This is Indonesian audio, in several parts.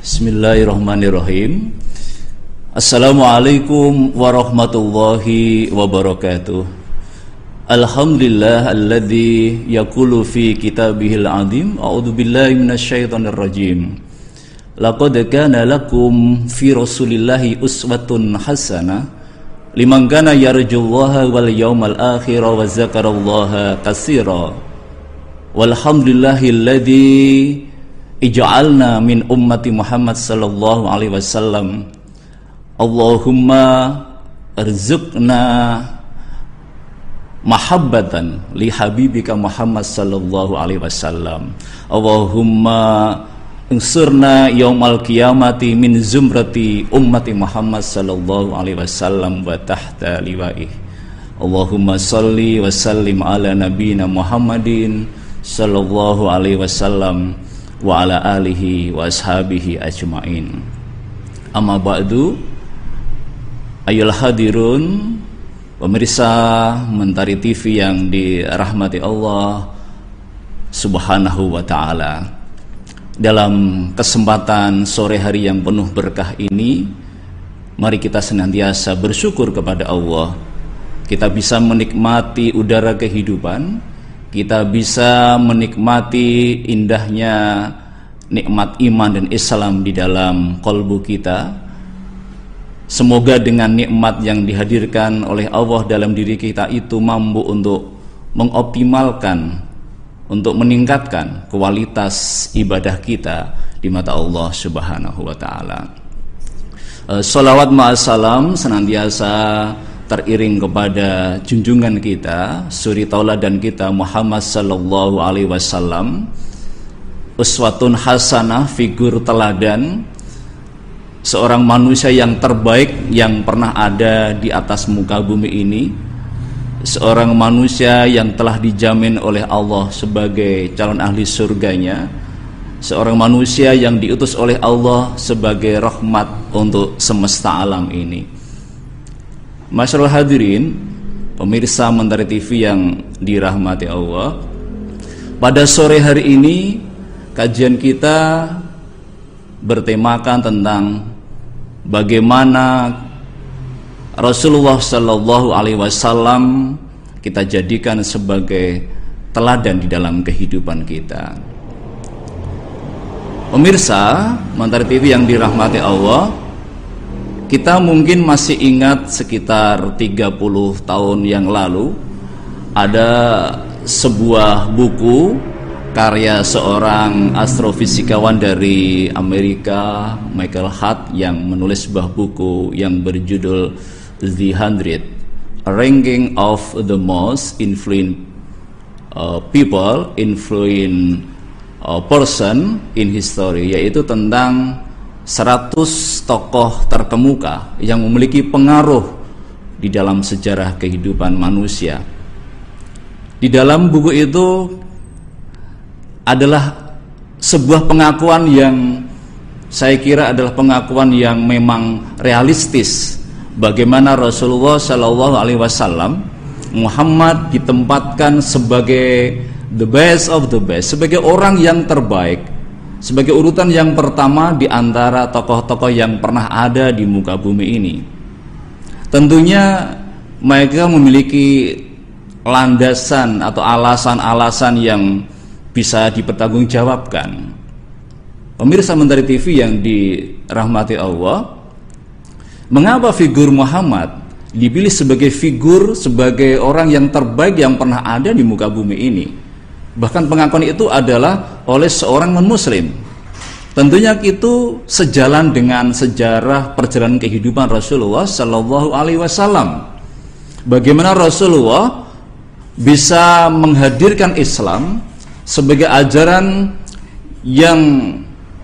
Bismillahirrahmanirrahim. Assalamualaikum warahmatullahi wabarakatuh. Alhamdulillah alladhi yakulu fi kitabihil azim A'udhu billahi minasyaitonir rajim. Laqad kana lakum fi rasulillahi uswatun hasanah Liman kana yarjullaha wal yawmal akhir wa zakarallaha kasira Walhamdulillahilladzi ij'alna min ummati Muhammad sallallahu alaihi wasallam. Allahumma arzuqna mahabbatan li habibika Muhammad sallallahu alaihi wasallam. Allahumma Unsurna yaumal qiyamati min zumrati ummati Muhammad sallallahu alaihi wasallam wa tahta liwaih Allahumma salli wa sallim ala nabina Muhammadin sallallahu alaihi wasallam wa ala alihi wa ashabihi ajmain. Amma ba'du ayol hadirun pemirsa Mentari TV yang dirahmati Allah subhanahu wa ta'ala. Dalam kesempatan sore hari yang penuh berkah ini mari kita senantiasa bersyukur kepada Allah. Kita bisa menikmati udara kehidupan kita bisa menikmati indahnya nikmat iman dan Islam di dalam kolbu kita. Semoga dengan nikmat yang dihadirkan oleh Allah dalam diri kita itu mampu untuk mengoptimalkan, untuk meningkatkan kualitas ibadah kita di mata Allah Subhanahu wa taala. Eh, salawat ma'asalam senantiasa teriring kepada junjungan kita, suri tauladan kita Muhammad sallallahu alaihi wasallam. Uswatun hasanah, figur teladan seorang manusia yang terbaik yang pernah ada di atas muka bumi ini. Seorang manusia yang telah dijamin oleh Allah sebagai calon ahli surganya. Seorang manusia yang diutus oleh Allah sebagai rahmat untuk semesta alam ini Masyarul hadirin, pemirsa Mentari TV yang dirahmati Allah. Pada sore hari ini kajian kita bertemakan tentang bagaimana Rasulullah Shallallahu Alaihi Wasallam kita jadikan sebagai teladan di dalam kehidupan kita. Pemirsa Mentari TV yang dirahmati Allah, kita mungkin masih ingat sekitar 30 tahun yang lalu ada sebuah buku karya seorang astrofisikawan dari Amerika Michael Hart yang menulis sebuah buku yang berjudul The Hundred Ranking of the Most Influential uh, People Influential uh, Person in History yaitu tentang 100 tokoh terkemuka yang memiliki pengaruh di dalam sejarah kehidupan manusia. Di dalam buku itu adalah sebuah pengakuan yang saya kira adalah pengakuan yang memang realistis bagaimana Rasulullah Shallallahu Alaihi Wasallam Muhammad ditempatkan sebagai the best of the best sebagai orang yang terbaik sebagai urutan yang pertama di antara tokoh-tokoh yang pernah ada di muka bumi ini. Tentunya mereka memiliki landasan atau alasan-alasan yang bisa dipertanggungjawabkan. Pemirsa Mentari TV yang dirahmati Allah, mengapa figur Muhammad dipilih sebagai figur sebagai orang yang terbaik yang pernah ada di muka bumi ini? Bahkan pengakuan itu adalah oleh seorang non-muslim. Tentunya itu sejalan dengan sejarah perjalanan kehidupan Rasulullah Shallallahu Alaihi Wasallam. Bagaimana Rasulullah bisa menghadirkan Islam sebagai ajaran yang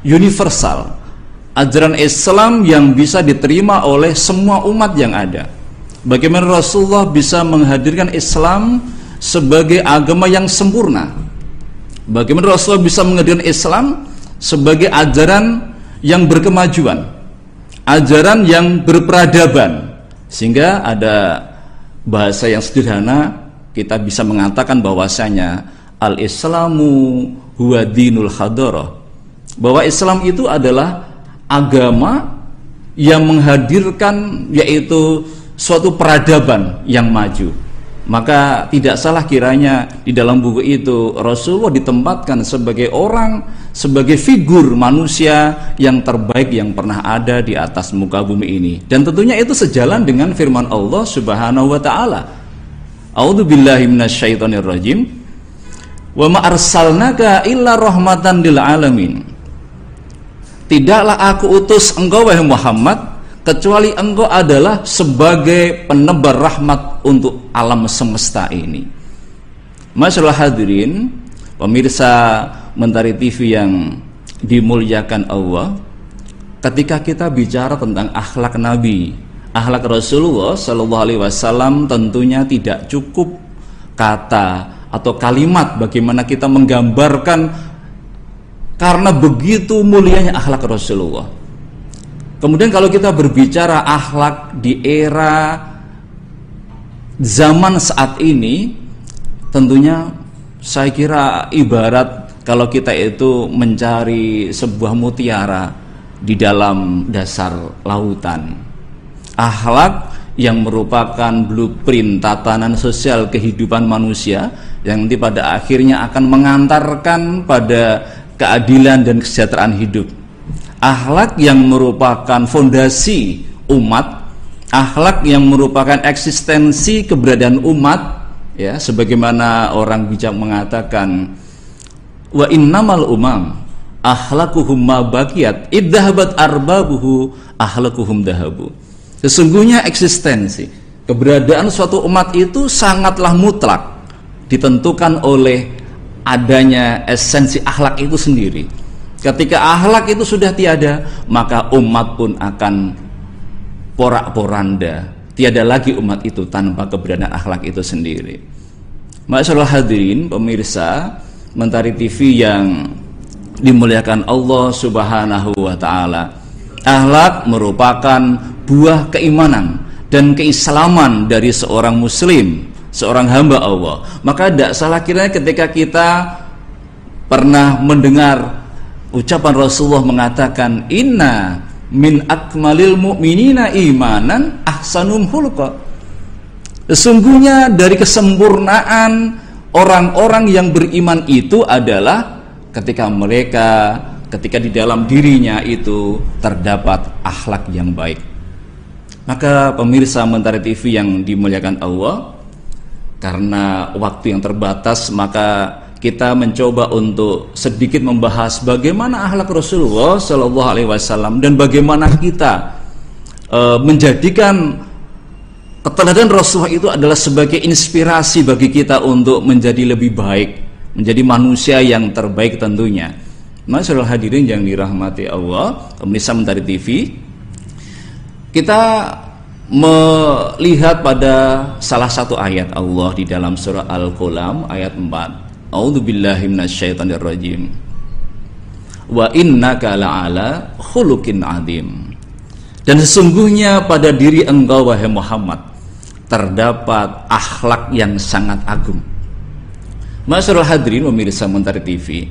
universal, ajaran Islam yang bisa diterima oleh semua umat yang ada. Bagaimana Rasulullah bisa menghadirkan Islam sebagai agama yang sempurna. Bagaimana Rasulullah bisa menghadirkan Islam sebagai ajaran yang berkemajuan, ajaran yang berperadaban, sehingga ada bahasa yang sederhana kita bisa mengatakan bahwasanya al-Islamu huwa dinul hadara. Bahwa Islam itu adalah agama yang menghadirkan yaitu suatu peradaban yang maju. Maka tidak salah kiranya di dalam buku itu Rasulullah ditempatkan sebagai orang, sebagai figur manusia yang terbaik yang pernah ada di atas muka bumi ini. Dan tentunya itu sejalan dengan firman Allah Subhanahu wa taala. A'udzu. Wa ma arsalnaka illa rahmatan lil alamin. Tidaklah aku utus engkau wahai Muhammad kecuali engkau adalah sebagai penebar rahmat untuk alam semesta ini. Masyaallah hadirin, pemirsa Mentari TV yang dimuliakan Allah, ketika kita bicara tentang akhlak Nabi, akhlak Rasulullah Shallallahu Alaihi Wasallam tentunya tidak cukup kata atau kalimat bagaimana kita menggambarkan karena begitu mulianya akhlak Rasulullah. Kemudian kalau kita berbicara akhlak di era zaman saat ini, tentunya saya kira ibarat kalau kita itu mencari sebuah mutiara di dalam dasar lautan. Akhlak yang merupakan blueprint tatanan sosial kehidupan manusia yang nanti pada akhirnya akan mengantarkan pada keadilan dan kesejahteraan hidup. Akhlak yang merupakan fondasi umat, akhlak yang merupakan eksistensi keberadaan umat, ya, sebagaimana orang bijak mengatakan wa innamal umam akhlakuhum ma baqiyat idhabat arbabuhu akhlakuhum dahabu. Sesungguhnya eksistensi keberadaan suatu umat itu sangatlah mutlak ditentukan oleh adanya esensi akhlak itu sendiri. Ketika akhlak itu sudah tiada, maka umat pun akan porak-poranda. Tiada lagi umat itu tanpa keberadaan akhlak itu sendiri. Masyaallah hadirin, pemirsa Mentari TV yang dimuliakan Allah Subhanahu wa taala. Akhlak merupakan buah keimanan dan keislaman dari seorang muslim seorang hamba Allah. Maka tidak salah kiranya ketika kita pernah mendengar ucapan Rasulullah mengatakan inna min akmalil mu'minina imanan ahsanum hulqa. Sesungguhnya dari kesempurnaan orang-orang yang beriman itu adalah ketika mereka ketika di dalam dirinya itu terdapat akhlak yang baik. Maka pemirsa Mentari TV yang dimuliakan Allah, karena waktu yang terbatas maka kita mencoba untuk sedikit membahas bagaimana akhlak Rasulullah Shallallahu Alaihi Wasallam dan bagaimana kita e, menjadikan keteladanan Rasulullah itu adalah sebagai inspirasi bagi kita untuk menjadi lebih baik, menjadi manusia yang terbaik tentunya. Masyaallah hadirin yang dirahmati Allah, pemirsa Mentari TV, kita melihat pada salah satu ayat Allah di dalam surah Al-Qalam ayat 4. A'udzubillahi minasyaitonirrajim. Wa innaka la'ala khuluqin adzim. Dan sesungguhnya pada diri engkau wahai Muhammad terdapat akhlak yang sangat agung. Masyarul hadirin pemirsa Mentari TV.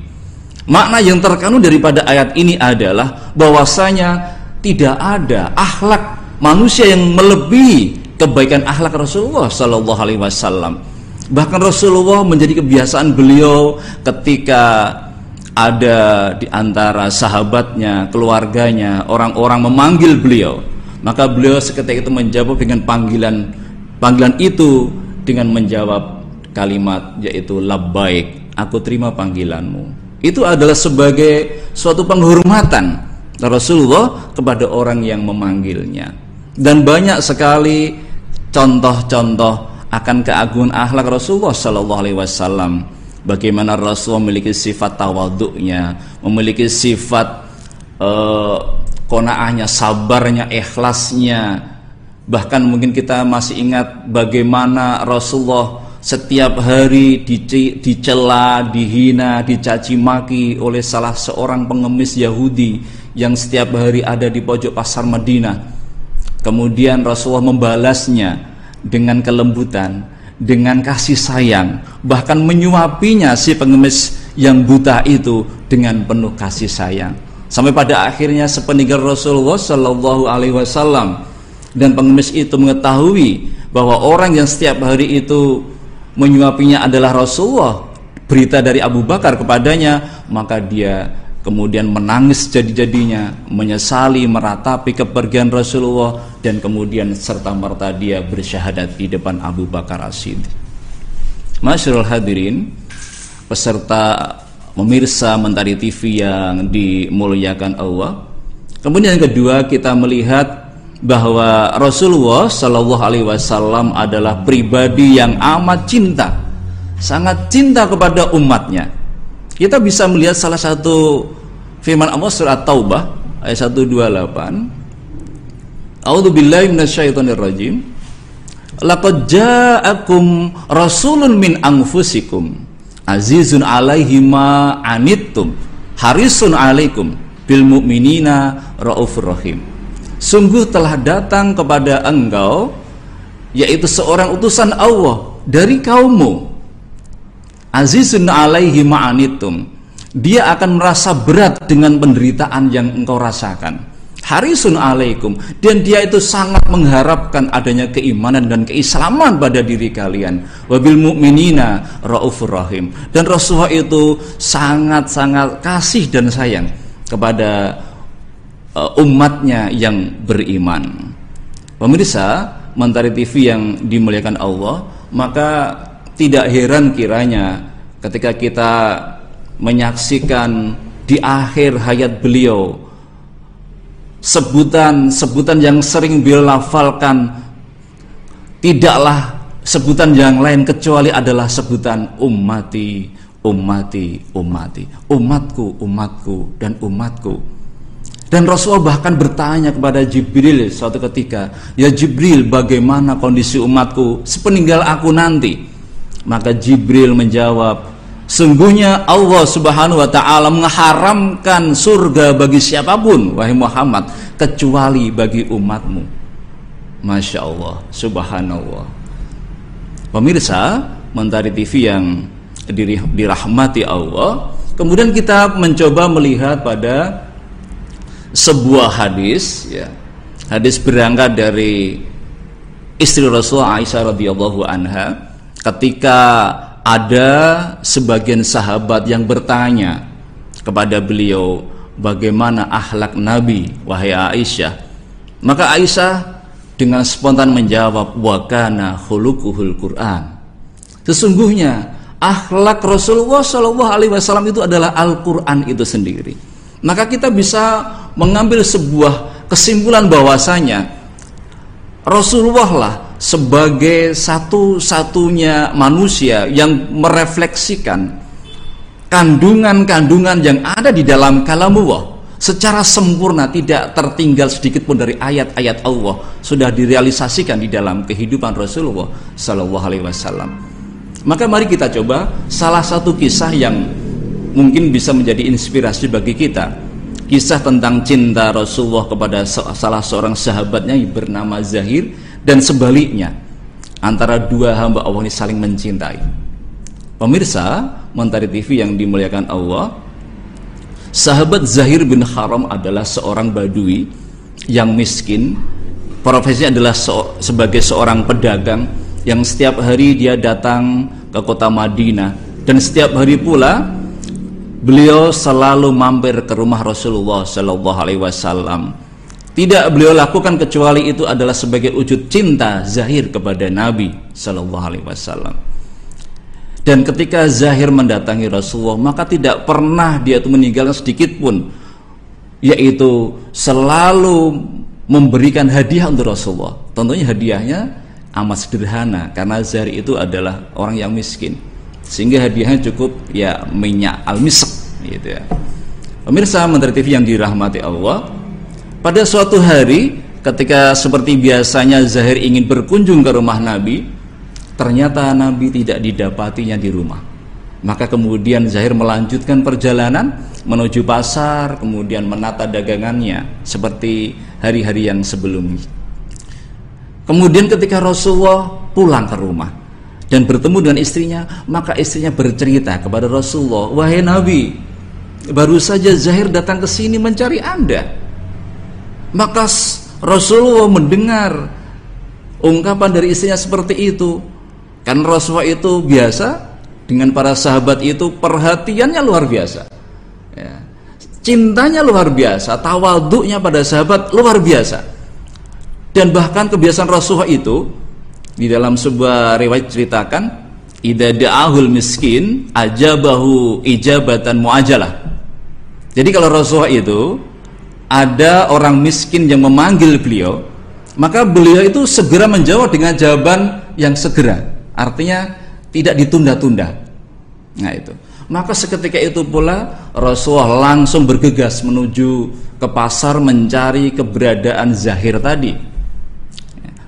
Makna yang terkandung daripada ayat ini adalah bahwasanya tidak ada akhlak manusia yang melebihi kebaikan akhlak Rasulullah Shallallahu Alaihi Wasallam. Bahkan Rasulullah menjadi kebiasaan beliau ketika ada di antara sahabatnya, keluarganya, orang-orang memanggil beliau, maka beliau seketika itu menjawab dengan panggilan panggilan itu dengan menjawab kalimat yaitu labbaik, aku terima panggilanmu. Itu adalah sebagai suatu penghormatan Rasulullah kepada orang yang memanggilnya dan banyak sekali contoh-contoh akan keagungan akhlak Rasulullah Shallallahu Alaihi Wasallam. Bagaimana Rasulullah memiliki sifat tawaduknya, memiliki sifat uh, konaahnya, sabarnya, ikhlasnya. Bahkan mungkin kita masih ingat bagaimana Rasulullah setiap hari dicela, dihina, dicaci maki oleh salah seorang pengemis Yahudi yang setiap hari ada di pojok pasar Madinah Kemudian Rasulullah membalasnya dengan kelembutan, dengan kasih sayang, bahkan menyuapinya si pengemis yang buta itu dengan penuh kasih sayang. Sampai pada akhirnya sepeninggal Rasulullah Shallallahu Alaihi Wasallam dan pengemis itu mengetahui bahwa orang yang setiap hari itu menyuapinya adalah Rasulullah berita dari Abu Bakar kepadanya maka dia kemudian menangis jadi-jadinya menyesali meratapi kepergian Rasulullah dan kemudian serta merta dia bersyahadat di depan Abu Bakar As-Siddiq Masyarul hadirin peserta pemirsa Mentari TV yang dimuliakan Allah. Kemudian yang kedua kita melihat bahwa Rasulullah Shallallahu Alaihi Wasallam adalah pribadi yang amat cinta, sangat cinta kepada umatnya. Kita bisa melihat salah satu firman Allah surat Taubah ayat 128. A'udzu billahi minasyaitonir rajim. Laqad ja'akum rasulun min anfusikum azizun alaihi ma anittum harisun alaikum bil mu'minina raufur rahim sungguh telah datang kepada engkau yaitu seorang utusan Allah dari kaummu azizun alaihi ma anittum dia akan merasa berat dengan penderitaan yang engkau rasakan. Harisun alaikum. Dan dia itu sangat mengharapkan adanya keimanan dan keislaman pada diri kalian. Wabil mu'minina raufur rahim. Dan Rasulullah itu sangat-sangat kasih dan sayang kepada uh, umatnya yang beriman. Pemirsa Mentari TV yang dimuliakan Allah maka tidak heran kiranya ketika kita menyaksikan di akhir hayat beliau sebutan-sebutan yang sering beliau lafalkan tidaklah sebutan yang lain kecuali adalah sebutan ummati, ummati, ummati, umatku, umatku, dan umatku. Dan Rasulullah bahkan bertanya kepada Jibril suatu ketika, "Ya Jibril, bagaimana kondisi umatku sepeninggal aku nanti?" Maka Jibril menjawab, Sungguhnya Allah Subhanahu wa taala mengharamkan surga bagi siapa pun wahai Muhammad kecuali bagi umatmu. Masya Allah, Subhanallah. Pemirsa, Mentari TV yang dirahmati Allah, kemudian kita mencoba melihat pada sebuah hadis ya. Hadis berangkat dari istri Rasul Aisyah radhiyallahu anha ketika ada sebagian sahabat yang bertanya kepada beliau bagaimana akhlak Nabi? Wahai Aisyah. Maka Aisyah dengan spontan menjawab wakana khuluquhul Quran. Sesungguhnya akhlak Rasulullah Shallallahu Alaihi Wasallam itu adalah Al Quran itu sendiri. Maka kita bisa mengambil sebuah kesimpulan bahwasanya Rasulullah lah sebagai satu-satunya manusia yang merefleksikan kandungan-kandungan yang ada di dalam kalamullah secara sempurna tidak tertinggal sedikit pun dari ayat-ayat Allah sudah direalisasikan di dalam kehidupan Rasulullah Sallallahu Alaihi Wasallam. Maka mari kita coba salah satu kisah yang mungkin bisa menjadi inspirasi bagi kita. Kisah tentang cinta Rasulullah kepada salah seorang sahabatnya yang bernama Zahir dan sebaliknya antara dua hamba Allah ini saling mencintai. Pemirsa Mentari TV yang dimuliakan Allah, sahabat Zahir bin Haram adalah seorang badui yang miskin. Profesinya adalah so, sebagai seorang pedagang yang setiap hari dia datang ke kota Madinah dan setiap hari pula beliau selalu mampir ke rumah Rasulullah Shallallahu Alaihi Wasallam tidak beliau lakukan kecuali itu adalah sebagai wujud cinta Zahir kepada Nabi Shallallahu Alaihi Wasallam. Dan ketika Zahir mendatangi Rasulullah, maka tidak pernah dia itu meninggalkan sedikit pun, yaitu selalu memberikan hadiah untuk Rasulullah. Tentunya hadiahnya amat sederhana karena Zahir itu adalah orang yang miskin, sehingga hadiahnya cukup ya minyak al-misk, gitu ya. Pemirsa Menteri TV yang dirahmati Allah, pada suatu hari ketika seperti biasanya Zahir ingin berkunjung ke rumah Nabi, ternyata Nabi tidak didapatinya di rumah. Maka kemudian Zahir melanjutkan perjalanan menuju pasar, kemudian menata dagangannya seperti hari-hari yang sebelumnya. Kemudian ketika Rasulullah pulang ke rumah dan bertemu dengan istrinya, maka istrinya bercerita kepada Rasulullah, "Wahai Nabi, baru saja Zahir datang ke sini mencari Anda. Maka Rasulullah mendengar ungkapan dari istrinya seperti itu. Kan Rasulullah itu biasa dengan para sahabat itu perhatiannya luar biasa. Ya. Cintanya luar biasa, tawaduknya pada sahabat luar biasa. Dan bahkan kebiasaan Rasulullah itu di dalam sebuah riwayat ceritakan ida da'ahul miskin ajabahu ijabatan muajalah. Jadi kalau Rasulullah itu ada orang miskin yang memanggil beliau, maka beliau itu segera menjawab dengan jawaban yang segera. Artinya tidak ditunda-tunda. Nah itu. Maka seketika itu pula Rasulullah langsung bergegas menuju ke pasar mencari keberadaan Zahir tadi.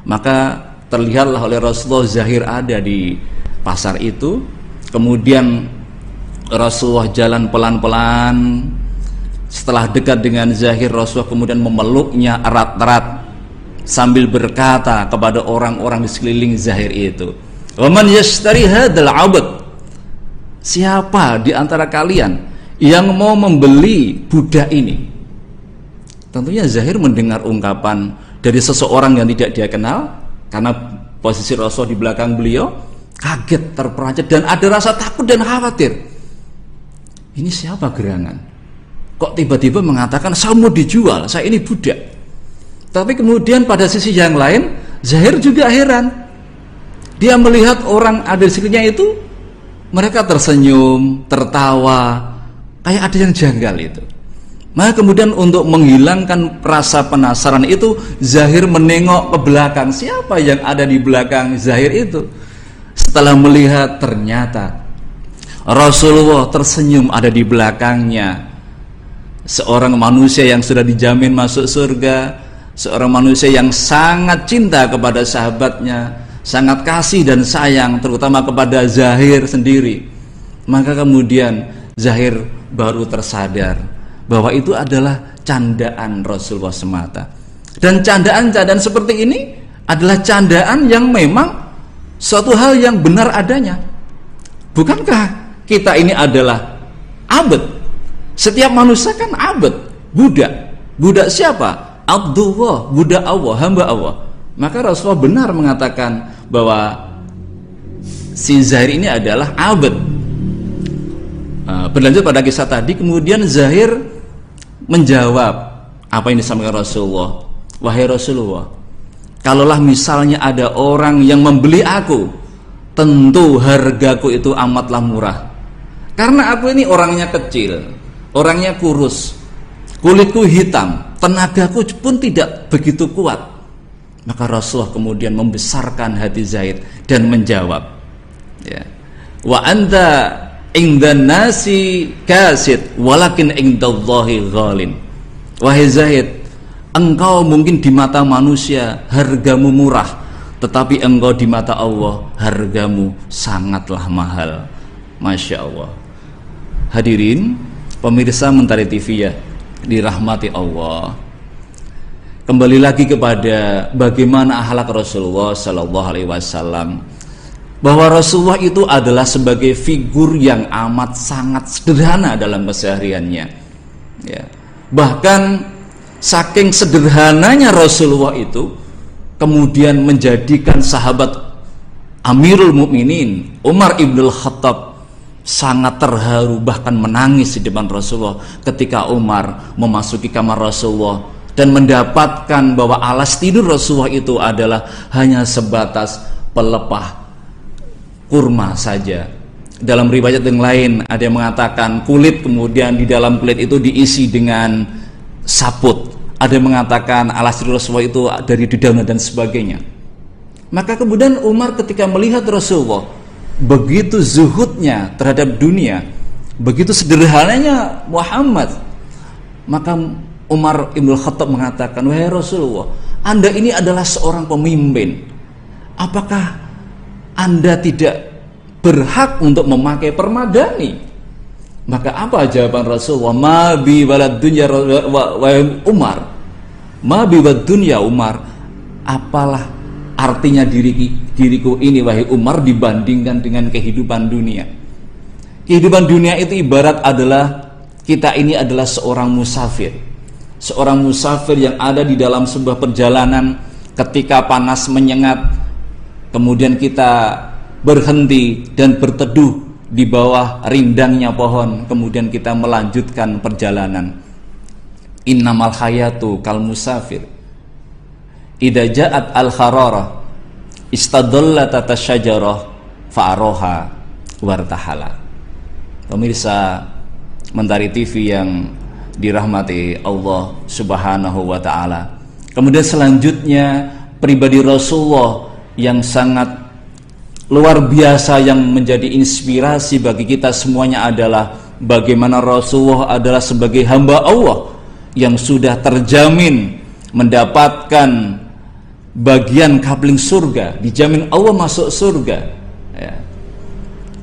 Maka terlihatlah oleh Rasulullah Zahir ada di pasar itu kemudian Rasulullah jalan pelan-pelan setelah dekat dengan Zahir Rasulullah kemudian memeluknya erat-erat sambil berkata kepada orang-orang di sekeliling Zahir itu "Waman yashtari hadzal 'abd?" Siapa di antara kalian yang mau membeli budak ini? Tentunya Zahir mendengar ungkapan dari seseorang yang tidak dia kenal karena posisi Rasul di belakang beliau kaget, terperanjat dan ada rasa takut dan khawatir. Ini siapa gerangan? Kok tiba-tiba mengatakan saya mau dijual, saya ini budak. Tapi kemudian pada sisi yang lain, Zahir juga heran. Dia melihat orang ada di sekelilingnya itu, mereka tersenyum, tertawa, kayak ada yang janggal itu. Maka kemudian untuk menghilangkan rasa penasaran itu Zahir menengok ke belakang Siapa yang ada di belakang Zahir itu Setelah melihat ternyata Rasulullah tersenyum ada di belakangnya Seorang manusia yang sudah dijamin masuk surga Seorang manusia yang sangat cinta kepada sahabatnya Sangat kasih dan sayang terutama kepada Zahir sendiri Maka kemudian Zahir baru tersadar bahwa itu adalah candaan Rasulullah semata. Dan candaan-candaan seperti ini adalah candaan yang memang suatu hal yang benar adanya. Bukankah kita ini adalah abad? Setiap manusia kan abad, budak. Budak siapa? Abdullah, budak Allah, hamba Allah. Maka Rasulullah benar mengatakan bahwa si Zahir ini adalah abad. Nah, berlanjut pada kisah tadi, kemudian Zahir menjawab apa yang disampaikan Rasulullah wahai Rasulullah kalaulah misalnya ada orang yang membeli aku tentu hargaku itu amatlah murah karena aku ini orangnya kecil orangnya kurus kulitku hitam tenagaku pun tidak begitu kuat. Maka Rasulullah kemudian membesarkan hati Zaid dan menjawab ya wa anta ingdan nasi kasid walakin ingdallahi ghalin wahai Zahid engkau mungkin di mata manusia hargamu murah tetapi engkau di mata Allah hargamu sangatlah mahal. Masya Allah. Hadirin pemirsa Mentari TV ya dirahmati Allah kembali lagi kepada bagaimana akhlak Rasulullah Sallallahu Alaihi Wasallam bahwa Rasulullah itu adalah sebagai figur yang amat sangat sederhana dalam kesehariannya. Ya. Bahkan saking sederhananya Rasulullah itu kemudian menjadikan sahabat Amirul Mukminin Umar ibnul Khattab sangat terharu bahkan menangis di depan Rasulullah ketika Umar memasuki kamar Rasulullah dan mendapatkan bahwa alas tidur Rasulullah itu adalah hanya sebatas pelepah kurma saja. Dalam riwayat yang lain ada yang mengatakan kulit kemudian di dalam kulit itu diisi dengan saput. Ada yang mengatakan alas Rasulullah itu dari dedaunan dan sebagainya. Maka kemudian Umar ketika melihat Rasulullah begitu zuhudnya terhadap dunia, begitu sederhananya Muhammad, maka Umar Ibn Khattab mengatakan, "Wahai Rasulullah, Anda ini adalah seorang pemimpin. Apakah anda tidak berhak untuk memakai permadani. Maka apa jawaban Rasulullah? Ma bi dunya Umar. Ma bi dunya Umar. Apalah artinya diri, diriku ini wahai Umar dibandingkan dengan kehidupan dunia. Kehidupan dunia itu ibarat adalah kita ini adalah seorang musafir. Seorang musafir yang ada di dalam sebuah perjalanan ketika panas menyengat, kemudian kita berhenti dan berteduh di bawah rindangnya pohon, kemudian kita melanjutkan perjalanan. Innamal hayatu kal musafir. Idza al kharara istadalla tata syajarah fa'aroha wartahala. Pemirsa Mentari TV yang dirahmati Allah Subhanahu wa taala. Kemudian selanjutnya pribadi Rasulullah yang sangat luar biasa yang menjadi inspirasi bagi kita semuanya adalah bagaimana Rasulullah adalah sebagai hamba Allah yang sudah terjamin mendapatkan bagian kapling surga, dijamin Allah masuk surga. Ya.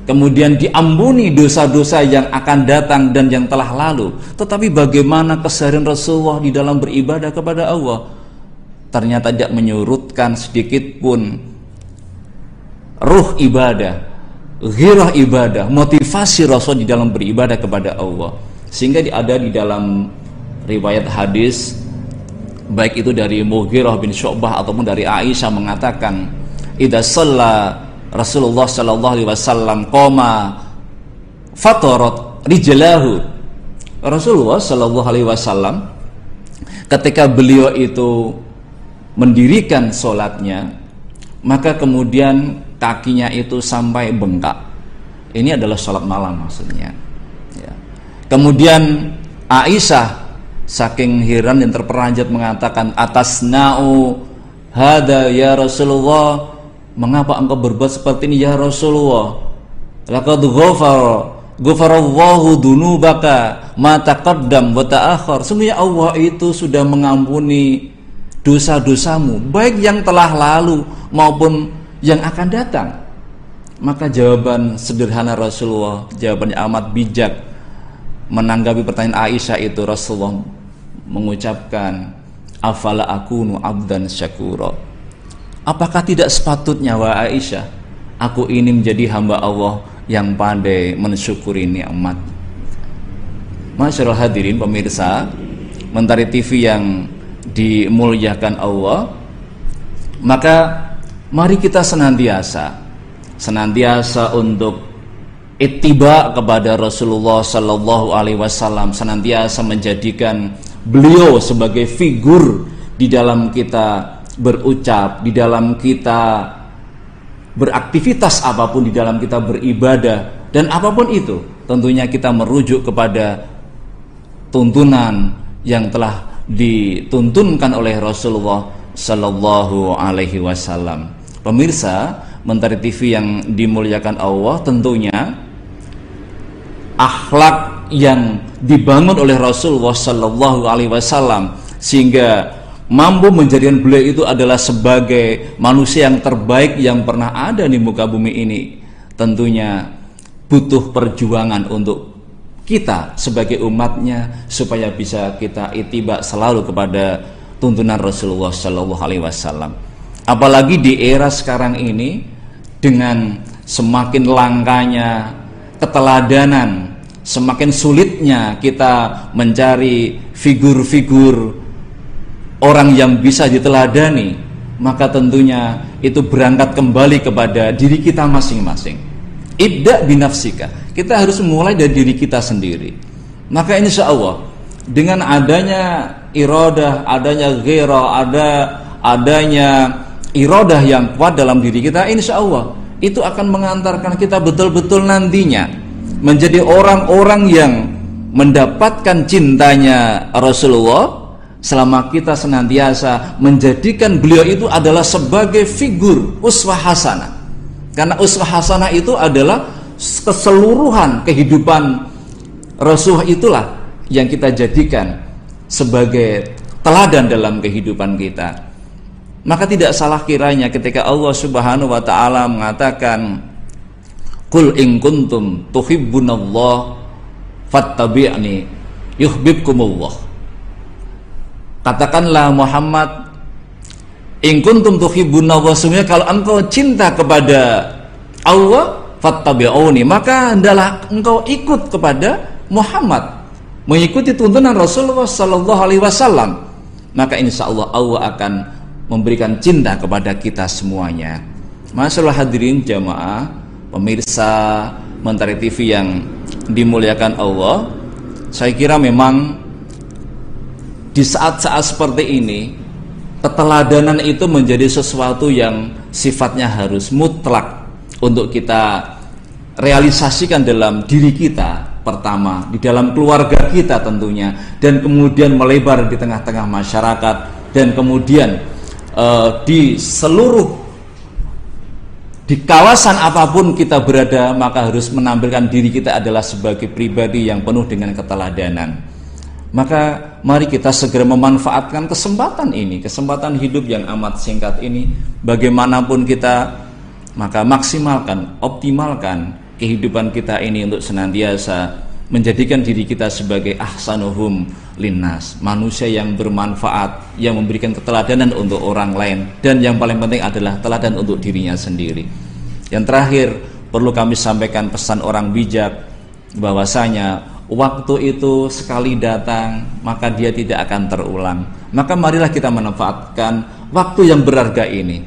Kemudian diampuni dosa-dosa yang akan datang dan yang telah lalu. Tetapi bagaimana keseharian Rasulullah di dalam beribadah kepada Allah? Ternyata tidak menyurutkan sedikit pun ruh ibadah, ghirah ibadah, motivasi Rasul di dalam beribadah kepada Allah. Sehingga ada di dalam riwayat hadis baik itu dari Mughirah bin Syu'bah ataupun dari Aisyah mengatakan idza shalla Rasulullah sallallahu alaihi wasallam qoma fatarat rijlahu Rasulullah sallallahu alaihi wasallam ketika beliau itu mendirikan solatnya maka kemudian kakinya itu sampai bengkak. Ini adalah sholat malam maksudnya. Ya. Kemudian Aisyah saking heran dan terperanjat mengatakan atas nau hada ya Rasulullah? Mengapa engkau berbuat seperti ini ya Rasulullah? Laqad ghafara ghafarallahu dunubaka ma taqaddam wa ta'akhir sebenarnya Allah itu sudah mengampuni dosa-dosamu baik yang telah lalu maupun yang akan datang. Maka jawaban sederhana Rasulullah, jawabannya amat bijak menanggapi pertanyaan Aisyah itu Rasulullah mengucapkan afala akunu abdan syakura. Apakah tidak sepatutnya wa Aisyah aku ini menjadi hamba Allah yang pandai mensyukuri nikmat. Masyaallah hadirin pemirsa, Mentari TV yang dimuliakan Allah, maka Mari kita senantiasa senantiasa untuk ittiba kepada Rasulullah Sallallahu Alaihi Wasallam senantiasa menjadikan beliau sebagai figur di dalam kita berucap, di dalam kita beraktivitas apa pun, di dalam kita beribadah dan apa pun itu, tentunya kita merujuk kepada tuntunan yang telah dituntunkan oleh Rasulullah Sallallahu Alaihi Wasallam. Pemirsa, Mentari TV yang dimuliakan Allah tentunya akhlak yang dibangun oleh Rasulullah Sallallahu Alaihi Wasallam sehingga mampu menjadikan beliau itu adalah sebagai manusia yang terbaik yang pernah ada di muka bumi ini. Tentunya butuh perjuangan untuk kita sebagai umatnya supaya bisa kita itibak selalu kepada tuntunan Rasulullah Sallallahu Alaihi Wasallam. Apalagi di era sekarang ini dengan semakin langkanya keteladanan, semakin sulitnya kita mencari figur-figur orang yang bisa diteladani, maka tentunya itu berangkat kembali kepada diri kita masing-masing. Ibda binafsika. Kita harus mulai dari diri kita sendiri. Maka insya Allah dengan adanya iradah, adanya ghera, ada adanya irodah yang kuat dalam diri kita insya Allah itu akan mengantarkan kita betul-betul nantinya menjadi orang-orang yang mendapatkan cintanya Rasulullah selama kita senantiasa menjadikan beliau itu adalah sebagai figur uswah hasanah. Karena uswah hasanah itu adalah keseluruhan kehidupan Rasulullah itulah yang kita jadikan sebagai teladan dalam kehidupan kita. Maka tidak salah kiranya ketika Allah Subhanahu wa taala mengatakan Qul in kuntum tuhibbunallah fattabi'ni yuhibbukumullah. Katakanlah Muhammad in kuntum tuhibbunallah sebenarnya kalau engkau cinta kepada Allah fattabi'uni maka hendaklah engkau ikut kepada Muhammad mengikuti tuntunan Rasulullah Sallallahu Alaihi Wasallam, maka insya Allah Allah akan memberikan cinta kepada kita semuanya. Masalah hadirin jamaah, pemirsa Mentari TV yang dimuliakan Allah, saya kira memang di saat-saat seperti ini keteladanan itu menjadi sesuatu yang sifatnya harus mutlak untuk kita realisasikan dalam diri kita pertama di dalam keluarga kita tentunya dan kemudian melebar di tengah-tengah masyarakat dan kemudian uh, di seluruh di kawasan apa pun kita berada maka harus menampilkan diri kita adalah sebagai pribadi yang penuh dengan keteladanan. Maka mari kita segera memanfaatkan kesempatan ini kesempatan hidup yang amat singkat ini. Bagaimanapun kita maka maksimalkan optimalkan kehidupan kita ini untuk senantiasa menjadikan diri kita sebagai ahsanuhum linnas, manusia yang bermanfaat, yang memberikan keteladanan untuk orang lain dan yang paling penting adalah teladan untuk dirinya sendiri. Yang terakhir, perlu kami sampaikan pesan orang bijak bahwasanya waktu itu sekali datang maka dia tidak akan terulang. Maka marilah kita manfaatkan waktu yang berharga ini.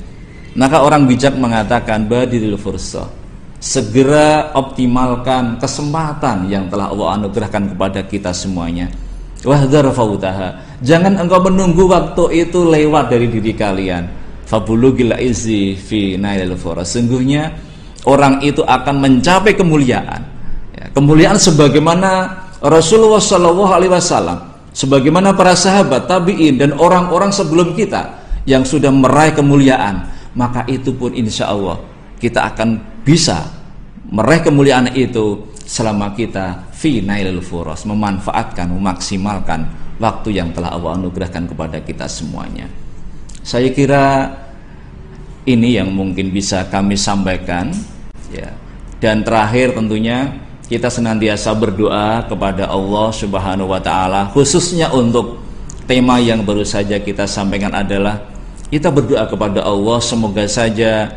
Maka orang bijak mengatakan badiril fursah segera optimalkan kesempatan yang telah Allah anugerahkan kepada kita semuanya. Wahdar fautaha. Jangan engkau menunggu waktu itu lewat dari diri kalian. Fabulugil izi fi nailil Sungguhnya orang itu akan mencapai kemuliaan. Ya, kemuliaan sebagaimana Rasulullah Shallallahu Alaihi Wasallam, sebagaimana para sahabat, tabiin dan orang-orang sebelum kita yang sudah meraih kemuliaan, maka itu pun insya Allah kita akan bisa meraih kemuliaan itu selama kita fi nailul furos memanfaatkan memaksimalkan waktu yang telah Allah anugerahkan kepada kita semuanya. Saya kira ini yang mungkin bisa kami sampaikan ya. Dan terakhir tentunya kita senantiasa berdoa kepada Allah Subhanahu wa taala khususnya untuk tema yang baru saja kita sampaikan adalah kita berdoa kepada Allah semoga saja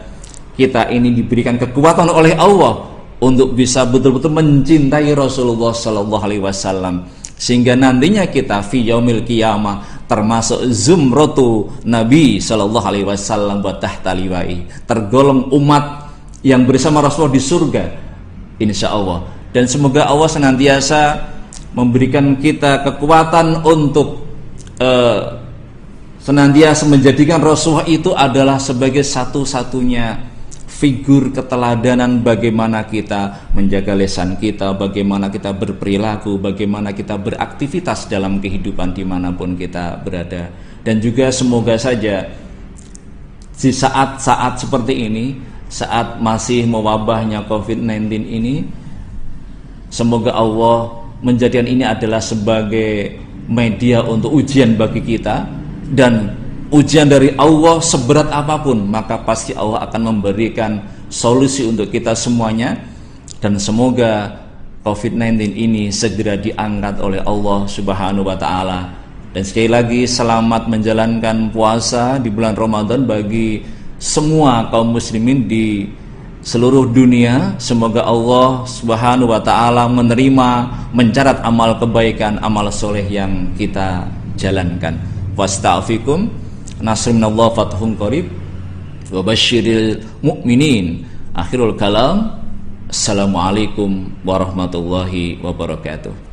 kita ini diberikan kekuatan oleh Allah untuk bisa betul-betul mencintai Rasulullah Sallallahu Alaihi Wasallam. Sehingga nantinya kita fi yaumil kiamah termasuk zumratu Nabi Sallallahu Alaihi Wasallam buat tahtaliwai tergolong umat yang bersama Rasulullah di surga insya Allah dan semoga Allah senantiasa memberikan kita kekuatan untuk uh, senantiasa menjadikan Rasulullah itu adalah sebagai satu-satunya figur keteladanan bagaimana kita menjaga lesan kita, bagaimana kita berperilaku, bagaimana kita beraktivitas dalam kehidupan di mana pun kita berada. Dan juga semoga saja di saat-saat seperti ini, saat masih mewabahnya COVID-19 ini, semoga Allah menjadikan ini adalah sebagai media untuk ujian bagi kita dan ujian dari Allah seberat apa pun maka pasti Allah akan memberikan solusi untuk kita semuanya dan semoga COVID-19 ini segera diangkat oleh Allah Subhanahu wa taala. Dan sekali lagi selamat menjalankan puasa di bulan Ramadan bagi semua kaum muslimin di seluruh dunia. Semoga Allah Subhanahu wa taala menerima mencatat amal kebaikan, amal soleh yang kita jalankan. Wasta'fikum nasrun Allah fathun qarib wa mu'minin. Akhirul kalam. Assalamualaikum warahmatullahi wabarakatuh